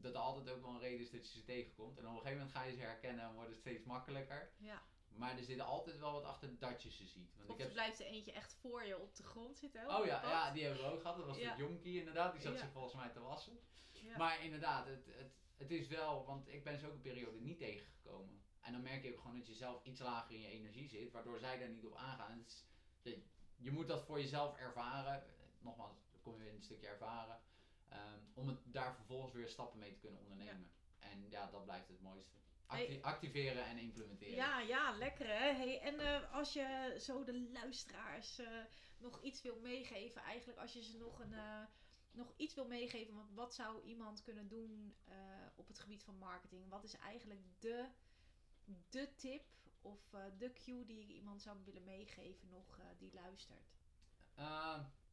S2: Dat er altijd ook wel een reden is dat je ze tegenkomt. En op een gegeven moment ga je ze herkennen en wordt het steeds makkelijker.
S1: Ja.
S2: Maar er zit altijd wel wat achter dat je ze ziet. Want
S1: Of
S2: ik heb
S1: blijft er eentje echt voor je op de grond zitten.
S2: Oh ja, ja, die hebben we ook gehad. Dat was
S1: Ja.
S2: de jonkie inderdaad. Die zat
S1: Ja.
S2: zich volgens mij te wassen.
S1: Ja.
S2: Maar inderdaad, het, het, het is wel, want ik ben ze ook een periode niet tegengekomen. En dan merk je ook gewoon dat je zelf iets lager in je energie zit, waardoor zij daar niet op aangaan. De- je moet dat voor jezelf ervaren. Nogmaals, dan kom je weer een stukje ervaren. Ehm, om het daar vervolgens weer stappen mee te kunnen ondernemen. En ja, dat blijft het mooiste. Acti-
S1: Hey.
S2: Activeren en implementeren.
S1: Ja, ja, lekker hè. Hey, en eh, als je zo de luisteraars eh, nog iets wil meegeven, eigenlijk als je ze nog, een, eh, nog iets wil meegeven, want wat zou iemand kunnen doen op het gebied van marketing? Wat is eigenlijk de, de tip of de cue die iemand zou willen meegeven nog die luistert?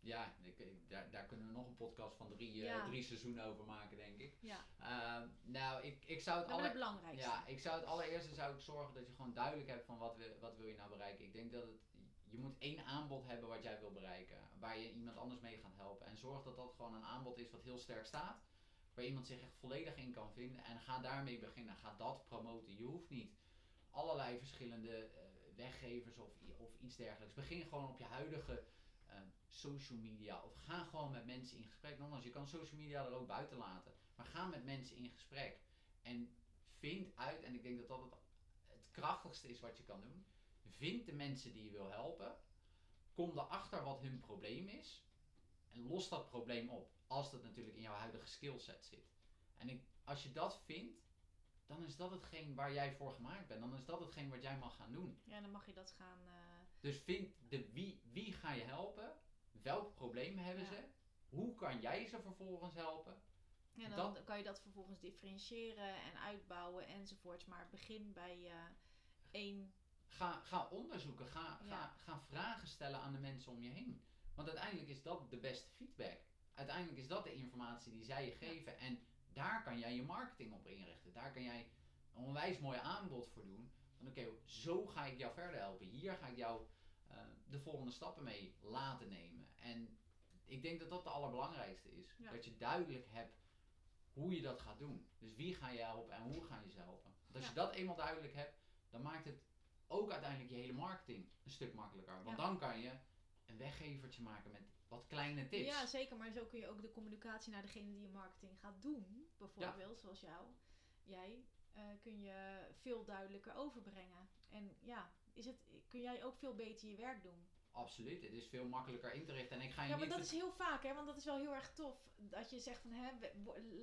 S2: Ja, ik, daar, daar kunnen we nog een podcast van drie, eh, drie seizoenen over maken, denk ik.
S1: Ja,
S2: Ehm, nou, ik, ik zou het
S1: dat
S2: aller...
S1: belangrijkste.
S2: Ja, ik zou het allereerste zou ik zorgen dat je gewoon duidelijk hebt van wat, we, wat wil je nou bereiken. Ik denk dat het, je moet één aanbod hebben wat jij wil bereiken, waar je iemand anders mee gaat helpen. En zorg dat dat gewoon een aanbod is wat heel sterk staat, waar iemand zich echt volledig in kan vinden. En ga daarmee beginnen, ga dat promoten. Je hoeft niet allerlei verschillende eh, weggevers of, of iets dergelijks. Begin gewoon op je huidige social media of ga gewoon met mensen in gesprek. Nogmaals, je kan social media er ook buiten laten, maar ga met mensen in gesprek. En vind uit, en ik denk dat dat het, het krachtigste is wat je kan doen. Vind de mensen die je wil helpen. Kom erachter wat hun probleem is. En los dat probleem op. Als dat natuurlijk in jouw huidige skillset zit. En ik, als je dat vindt, dan is dat hetgeen waar jij voor gemaakt bent. Dan is dat hetgeen wat jij mag gaan doen.
S1: Ja, dan mag je dat gaan. eh,
S2: Dus vind de wie, wie ga je helpen? Welk probleem hebben ze? Hoe kan jij ze vervolgens helpen?
S1: Ja, dan kan je dat vervolgens differentiëren en uitbouwen enzovoorts. Maar begin bij eh, één.
S2: Ga, ga onderzoeken, ga,
S1: Ja.
S2: ga, ga vragen stellen aan de mensen om je heen. Want uiteindelijk is dat de beste feedback. Uiteindelijk is dat de informatie die zij je geven. En daar kan jij je marketing op inrichten. Daar kan jij een onwijs mooi aanbod voor doen. Van oké, zo ga ik jou verder helpen. Hier ga ik jou eh, de volgende stappen mee laten nemen. En ik denk dat dat de allerbelangrijkste is.
S1: Ja.
S2: Dat je duidelijk hebt hoe je dat gaat doen. Dus wie ga je helpen en hoe ga je ze helpen. Want als
S1: Ja.
S2: je dat eenmaal duidelijk hebt, dan maakt het ook uiteindelijk je hele marketing een stuk makkelijker. Want
S1: Ja.
S2: dan kan je een weggevertje maken met wat kleine tips.
S1: Ja, zeker. Maar zo kun je ook de communicatie naar degene die je marketing gaat doen, bijvoorbeeld, zoals jou, jij, eh, kun je veel duidelijker overbrengen. En ja, is het, kun jij ook veel beter je werk doen.
S2: Absoluut, het is veel makkelijker in te richten. En ik ga je
S1: Ja, maar dat is heel vaak, hè, want dat is wel heel erg tof. Dat je zegt van, hè,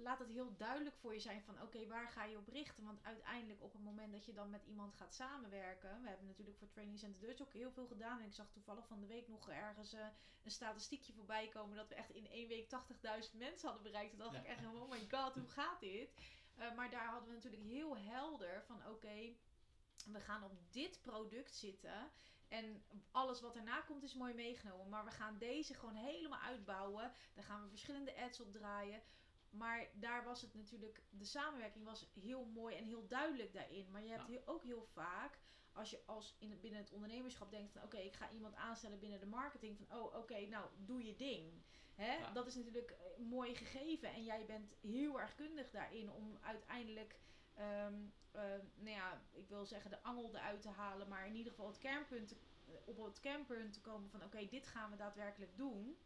S1: laat het heel duidelijk voor je zijn van, oké, waar ga je op richten? Want uiteindelijk op het moment dat je dan met iemand gaat samenwerken. We hebben natuurlijk voor Training Center Dutch ook heel veel gedaan. En ik zag toevallig van de week nog ergens eh, een statistiekje voorbij komen dat we echt in één week 80.000 mensen hadden bereikt. Toen dacht
S2: Ja.
S1: ik echt, oh my god, hoe gaat dit? Eh, maar daar hadden we natuurlijk heel helder van, oké, we gaan op dit product zitten. En alles wat daarna komt is mooi meegenomen. Maar we gaan deze gewoon helemaal uitbouwen. Daar gaan we verschillende ads op draaien. Maar daar was het natuurlijk, de samenwerking was heel mooi en heel duidelijk daarin. Maar je hebt heel- ook heel vaak, als je als in het, binnen het ondernemerschap denkt van oké, ik ga iemand aanstellen binnen de marketing. Van oh oké, nou doe je ding. Hè?
S2: Ja.
S1: Dat is natuurlijk eh, mooi gegeven. En jij bent heel erg kundig daarin om uiteindelijk ehm, eh, nou ja, ik wil zeggen de angel eruit te halen, maar in ieder geval het kernpunt te- op het kernpunt te komen van oké, dit gaan we daadwerkelijk doen.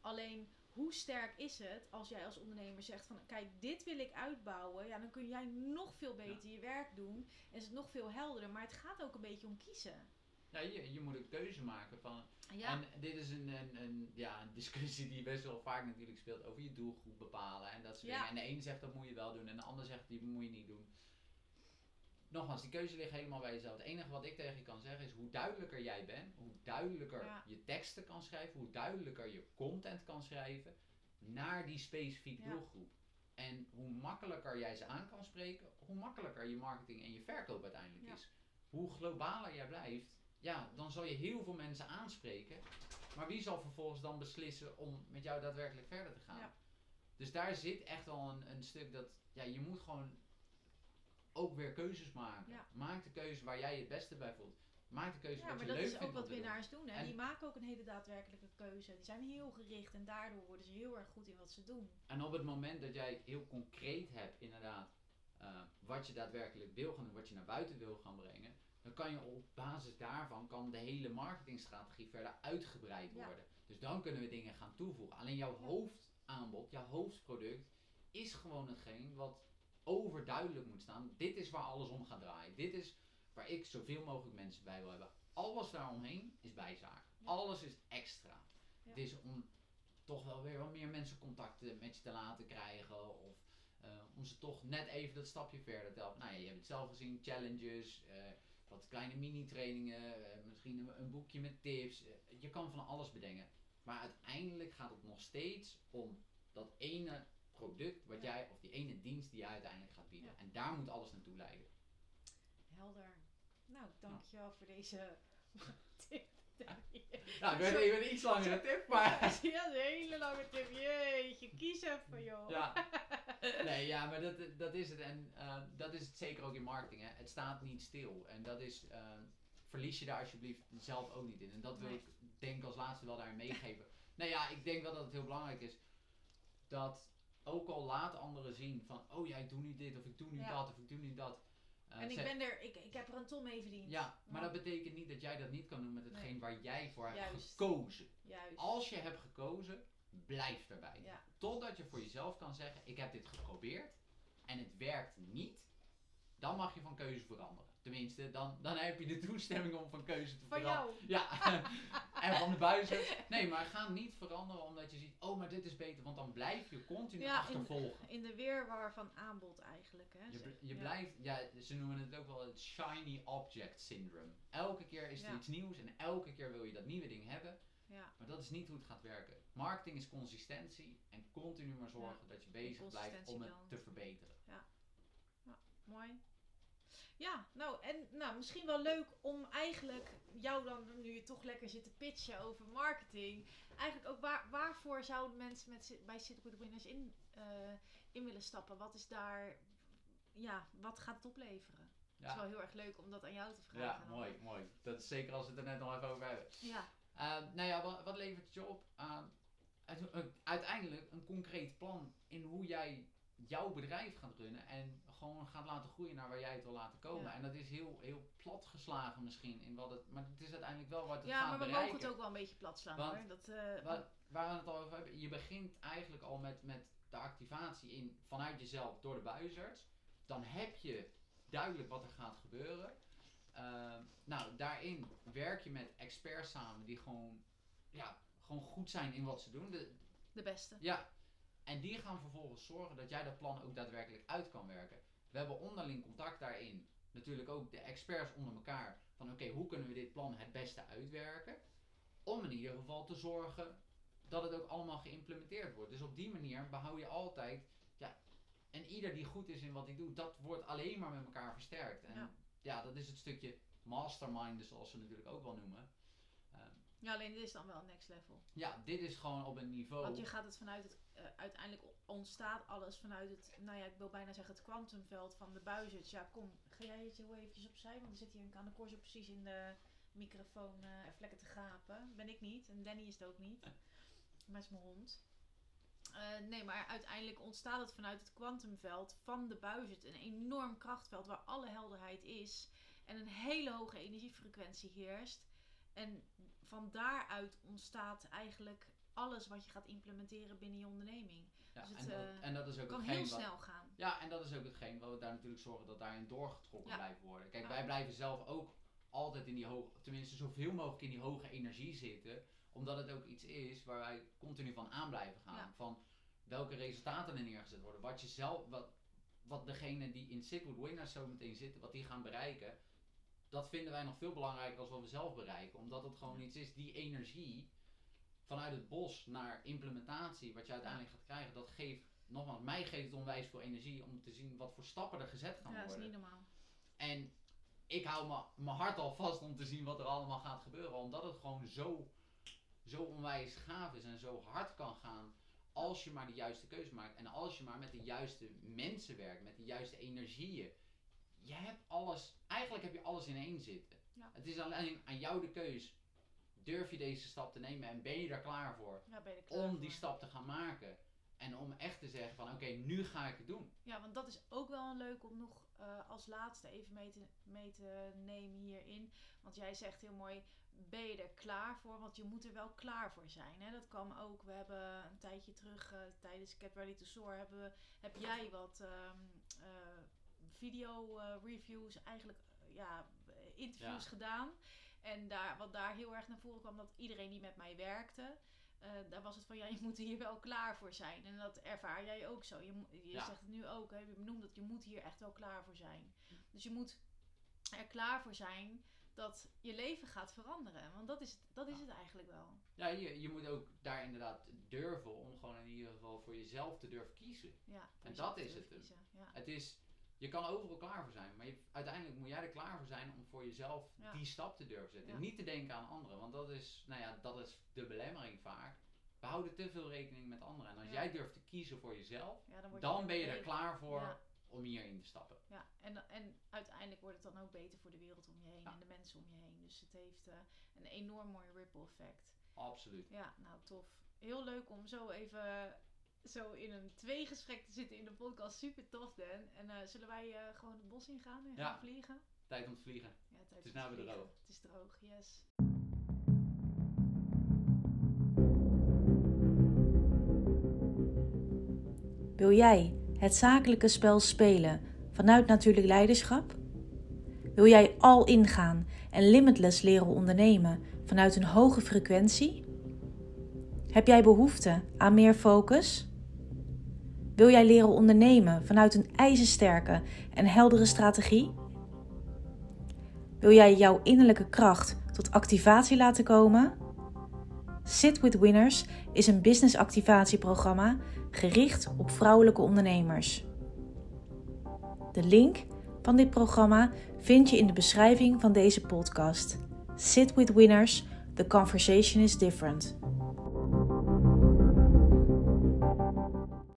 S1: Alleen hoe sterk is het als jij als ondernemer zegt van kijk, dit wil ik uitbouwen, ja, dan kun jij nog veel beter je werk doen en is het nog veel helderder. Maar het gaat ook een beetje om kiezen.
S2: Ja, je, je moet een keuze maken van.
S1: Ja,
S2: En dit is een, een, een, ja, een discussie die best wel vaak natuurlijk speelt over je doelgroep bepalen en dat soort
S1: Ja.
S2: dingen. En de een zegt dat moet je wel doen en de ander zegt die moet je niet doen. Nogmaals, die keuze ligt helemaal bij jezelf. Het enige wat ik tegen je kan zeggen is hoe duidelijker jij bent, hoe duidelijker
S1: Ja.
S2: je teksten kan schrijven, hoe duidelijker je content kan schrijven naar die specifieke doelgroep. En hoe makkelijker jij ze aan kan spreken, hoe makkelijker je marketing en je verkoop uiteindelijk is. Hoe globaler jij blijft, ja, dan zal je heel veel mensen aanspreken. Maar wie zal vervolgens dan beslissen om met jou daadwerkelijk verder te gaan?
S1: Ja.
S2: Dus daar zit echt wel een, een stuk dat, ja, je moet gewoon ook weer keuzes maken.
S1: Ja.
S2: Maak de keuze waar jij je het beste bij voelt. Maak de keuze
S1: ja
S2: wat
S1: maar
S2: je
S1: dat
S2: leuk
S1: is
S2: vindt
S1: ook
S2: om
S1: wat
S2: te doen.
S1: winnaars doen. Hè?
S2: En-
S1: Die maken ook een hele daadwerkelijke keuze. Die zijn heel gericht en daardoor worden ze heel erg goed in wat ze doen.
S2: En op het moment dat jij heel concreet hebt, inderdaad, eh, wat je daadwerkelijk wil gaan doen, wat je naar buiten wil gaan brengen, dan kan je op basis daarvan kan de hele marketingstrategie verder uitgebreid
S1: Ja.
S2: worden. Dus dan kunnen we dingen gaan toevoegen. Alleen jouw
S1: Ja.
S2: hoofdaanbod, jouw hoofdproduct, is gewoon hetgeen wat overduidelijk moet staan. Dit is waar alles om gaat draaien. Dit is waar ik zoveel mogelijk mensen bij wil hebben. Alles daaromheen is bijzaak.
S1: Ja.
S2: Alles is extra. Het is om toch wel weer wat meer mensen contacten met je te laten krijgen. Of eh, om ze toch net even dat stapje verder te helpen. Nou ja, je hebt het zelf gezien, challenges, eh, wat kleine mini-trainingen, eh, misschien een, een boekje met tips. Eh, je kan van alles bedenken. Maar uiteindelijk gaat het nog steeds om dat ene product wat
S1: Ja.
S2: jij, of die ene dienst die jij uiteindelijk gaat bieden.
S1: Ja.
S2: En daar moet alles naartoe leiden.
S1: Helder. Nou, dankjewel voor deze [LAUGHS] tip.
S2: Nou, ik even een iets langere tip, maar... [LAUGHS]
S1: Ja, een hele lange tip. Jeetje, kies even joh.
S2: Ja. [LAUGHS] Nee, ja, maar dat, dat is het. En eh, dat is het zeker ook in marketing. Hè. Het staat niet stil. En dat is, eh, verlies je daar alsjeblieft zelf ook niet in. En dat wil
S1: Nee.
S2: ik denk ik als laatste wel daarin meegeven. [LAUGHS] nou ja, ik denk wel dat het heel belangrijk is dat ook al laat anderen zien van, oh ja, ik doe nu dit of ik doe nu
S1: Ja.
S2: dat of ik doe nu dat. Eh,
S1: En ik ben er, ik, ik heb er een ton mee verdiend.
S2: ja, maar dat betekent niet dat jij dat niet kan doen met hetgeen
S1: Nee.
S2: waar jij voor hebt gekozen.
S1: Juist.
S2: Als je hebt gekozen, blijf erbij.
S1: Ja.
S2: Totdat je voor jezelf kan zeggen: Ik heb dit geprobeerd en het werkt niet. Dan mag je van keuze veranderen. Tenminste, dan, dan heb je de toestemming om van keuze te
S1: Van
S2: veranderen.
S1: jou.
S2: Ja, [LAUGHS] en van de buizen. Nee, maar ga niet veranderen omdat je ziet: Oh, maar dit is beter. Want dan blijf je continu
S1: Ja, in-
S2: achtervolgen.
S1: In de weerwar van aanbod eigenlijk. Hè,
S2: Je,
S1: zeg.
S2: je
S1: Ja.
S2: blijft, ja, ze noemen het ook wel het shiny object syndrome. Elke keer is er iets nieuws en elke keer wil je dat nieuwe ding hebben.
S1: Ja.
S2: Maar dat is niet hoe het gaat werken. Marketing is consistentie en continu maar zorgen dat je bezig blijft om het
S1: dan.
S2: te verbeteren.
S1: Mooi. Ja, nou en nou, misschien wel leuk om eigenlijk jou dan, nu je toch lekker zit te pitchen over marketing, eigenlijk ook waar, waarvoor zouden mensen met, bij Sit Good Winners in, eh, in willen stappen? Wat is daar, ja, wat gaat het opleveren? Het is wel heel erg leuk om dat aan jou te vragen.
S2: ja mooi, mooi. Dat is zeker als we het er net nog even over hebben.
S1: Ja,
S2: nou ja, wat, wat levert het je op? Uit- uh, uiteindelijk een concreet plan in hoe jij jouw bedrijf gaat runnen en gewoon gaat laten groeien naar waar jij het wil laten komen.
S1: Ja.
S2: En dat is heel, heel platgeslagen misschien in wat het, maar het is uiteindelijk wel wat het
S1: Ja,
S2: gaat
S1: maar we
S2: bereiken.
S1: mogen het ook wel een beetje plat slaan
S2: Want-
S1: hoor. Dat, eh,
S2: Waar, waar we het al over hebben, je begint eigenlijk al met, met de activatie in, vanuit jezelf door de buizers. Dan heb je duidelijk wat er gaat gebeuren. Ehm, nou, daarin werk je met experts samen die gewoon, ja, gewoon goed zijn in wat ze doen. De,
S1: de beste.
S2: ja, en die gaan vervolgens zorgen dat jij dat plan ook daadwerkelijk uit kan werken. We hebben onderling contact daarin. Natuurlijk ook de experts onder elkaar. Van oké, hoe kunnen we dit plan het beste uitwerken? Om in ieder geval te zorgen dat het ook allemaal geïmplementeerd wordt. Dus op die manier behoud je altijd. Ja, en ieder die goed is in wat hij doet, dat wordt alleen maar met elkaar versterkt. En
S1: Ja.
S2: Ja, dat is het stukje mastermind, zoals ze natuurlijk ook wel noemen. Ehm,
S1: Ja, alleen dit is dan wel next level.
S2: ja, dit is gewoon op een niveau.
S1: Want je gaat het vanuit het, eh, uiteindelijk ontstaat alles vanuit het, nou ja, ik wil bijna zeggen het kwantumveld van de buizers. Ja, kom, ga jij het heel eventjes opzij, want er zit hier een de corso precies in de microfoon eh vlekken te gapen. Ben ik niet en Danny is het ook niet. [LAUGHS] Maar het is mijn hond. Eh, nee, maar uiteindelijk ontstaat het vanuit het kwantumveld van de buizerd. Een enorm krachtveld waar alle helderheid is. En een hele hoge energiefrequentie heerst. En van daaruit ontstaat eigenlijk alles wat je gaat implementeren binnen je onderneming.
S2: ja,
S1: dus het,
S2: en, dat,
S1: eh,
S2: en dat is ook
S1: kan heel
S2: wat-
S1: snel gaan.
S2: Ja, en dat is ook hetgeen wat we daar natuurlijk zorgen dat daarin doorgetrokken
S1: Ja.
S2: blijven worden. Kijk,
S1: Ja.
S2: wij blijven zelf ook altijd in die hoge, tenminste zoveel mogelijk in die hoge energie zitten. Omdat het ook iets is waar wij continu van aan blijven gaan.
S1: Ja.
S2: Van welke resultaten er neergezet worden. Wat je zelf, wat, wat degene die in Sit Winners zo meteen zitten, wat die gaan bereiken. Dat vinden wij nog veel belangrijker dan wat we zelf bereiken. Omdat het gewoon iets is, die energie vanuit het bos naar implementatie, wat je uiteindelijk gaat krijgen, dat geeft, nogmaals, mij geeft het onwijs veel energie om te zien wat voor stappen er gezet gaan
S1: Ja, dat is
S2: worden.
S1: niet normaal.
S2: En ik hou mijn hart al vast om te zien wat er allemaal gaat gebeuren. Omdat het gewoon zo, zo onwijs gaaf is en zo hard kan gaan. Als je maar de juiste keuze maakt. En als je maar met de juiste mensen werkt. Met de juiste energieën. Je hebt alles, eigenlijk heb je alles in één zitten.
S1: Ja.
S2: Het is alleen aan jou de keus. Durf je deze stap te nemen en ben je er klaar voor?
S1: Ja, ben je klaar
S2: Om die stap te gaan maken. En om echt te zeggen van oké, nu ga ik het doen.
S1: Ja, want dat is ook wel een leuk om nog eh, als laatste even mee te, mee te nemen hierin. Want jij zegt heel mooi, ben je er klaar voor? Want je moet er wel klaar voor zijn. Hè? Dat kwam ook, we hebben een tijdje terug eh, tijdens Get Ready to Soar, hebben we, heb jij wat ehm, eh, video eh, reviews, eigenlijk ja, interviews
S2: Ja.
S1: gedaan. En daar, wat daar heel erg naar voren kwam, dat iedereen die met mij werkte, daar was het van, ja, je moet hier wel klaar voor zijn. En dat ervaar jij ook zo. Je, mo- je
S2: Ja.
S1: zegt het nu ook, hè, je benoemt dat je moet hier echt wel klaar voor zijn. Dus je moet er klaar voor zijn dat je leven gaat veranderen. Want dat is het, dat is het eigenlijk wel.
S2: Ja, je, je moet ook daar inderdaad durven om gewoon in ieder geval voor jezelf te durven kiezen.
S1: Ja,
S2: En dat is het hem.
S1: kiezen. Ja.
S2: Het is, je kan overal klaar voor zijn, maar je, uiteindelijk moet jij er klaar voor zijn om voor jezelf
S1: Ja.
S2: die stap te durven zetten.
S1: Ja.
S2: Niet te denken aan anderen, want dat is, nou ja, dat is de belemmering vaak. We houden te veel rekening met anderen. En als jij durft te kiezen voor jezelf,
S1: dan
S2: ben je er klaar voor. Om hierin te stappen.
S1: Ja, en, en uiteindelijk wordt het dan ook beter voor de wereld om je heen
S2: Ja.
S1: en de mensen om je heen. Dus het heeft eh, een enorm mooi ripple effect.
S2: Absoluut.
S1: Ja, nou tof. Heel leuk om zo even zo in een tweegesprek te zitten in de podcast. Super tof, Dan. En eh, zullen wij eh, gewoon het bos ingaan en
S2: Ja.
S1: gaan vliegen?
S2: Tijd om te vliegen.
S1: Ja, tijd
S2: Het is nou weer droog.
S1: Het is droog, yes.
S3: Wil jij het zakelijke spel spelen vanuit natuurlijk leiderschap? Wil jij al ingaan en limitless leren ondernemen vanuit een hoge frequentie? Heb jij behoefte aan meer focus? Wil jij leren ondernemen vanuit een ijzersterke en heldere strategie? Wil jij jouw innerlijke kracht tot activatie laten komen? Sit with Winners is een business activatieprogramma gericht op vrouwelijke ondernemers. De link van dit programma vind je in de beschrijving van deze podcast. Sit with Winners, the conversation is different.